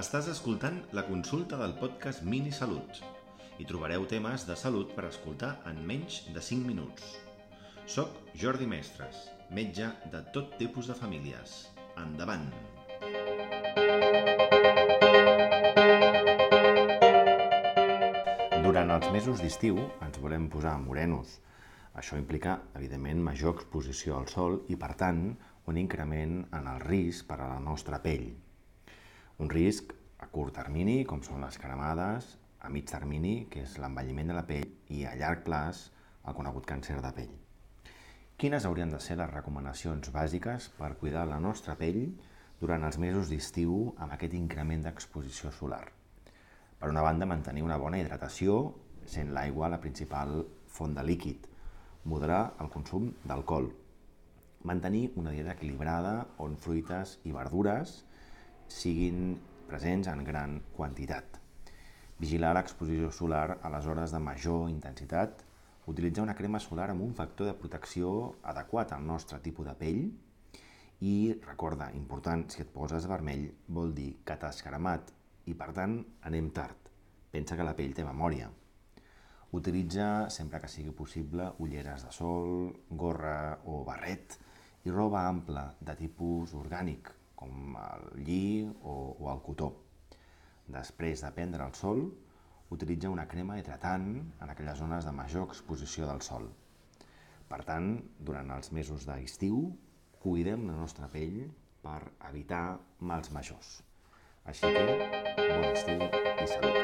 Estàs escoltant la consulta del podcast Mini Salut. Hi trobareu temes de salut per escoltar en menys de 5 minuts. Soc Jordi Mestres, metge de tot tipus de famílies. Endavant! Durant els mesos d'estiu ens volem posar morenos. Això implica, evidentment, major exposició al sol i, per tant, un increment en el risc per a la nostra pell. Un risc a curt termini, com són les cremades, a mig termini, que és l'envelliment de la pell, i a llarg plaç, el conegut càncer de pell. Quines haurien de ser les recomanacions bàsiques per cuidar la nostra pell durant els mesos d'estiu amb aquest increment d'exposició solar? Per una banda, mantenir una bona hidratació, sent l'aigua la principal font de líquid. Moderar el consum d'alcohol. Mantenir una dieta equilibrada on fruites i verdures siguin presents en gran quantitat. Vigilar l'exposició solar a les hores de major intensitat. Utilitzar una crema solar amb un factor de protecció adequat al nostre tipus de pell. I recorda, important, si et poses vermell vol dir que t'has cremat i per tant anem tard. Pensa que la pell té memòria. Utilitza, sempre que sigui possible, ulleres de sol, gorra o barret i roba ampla de tipus orgànic, com el lli o, o el cotó. Després de prendre el sol, utilitza una crema hidratant en aquelles zones de major exposició del sol. Per tant, durant els mesos d'estiu, cuidem la nostra pell per evitar mals majors. Així que, bon estiu i salut!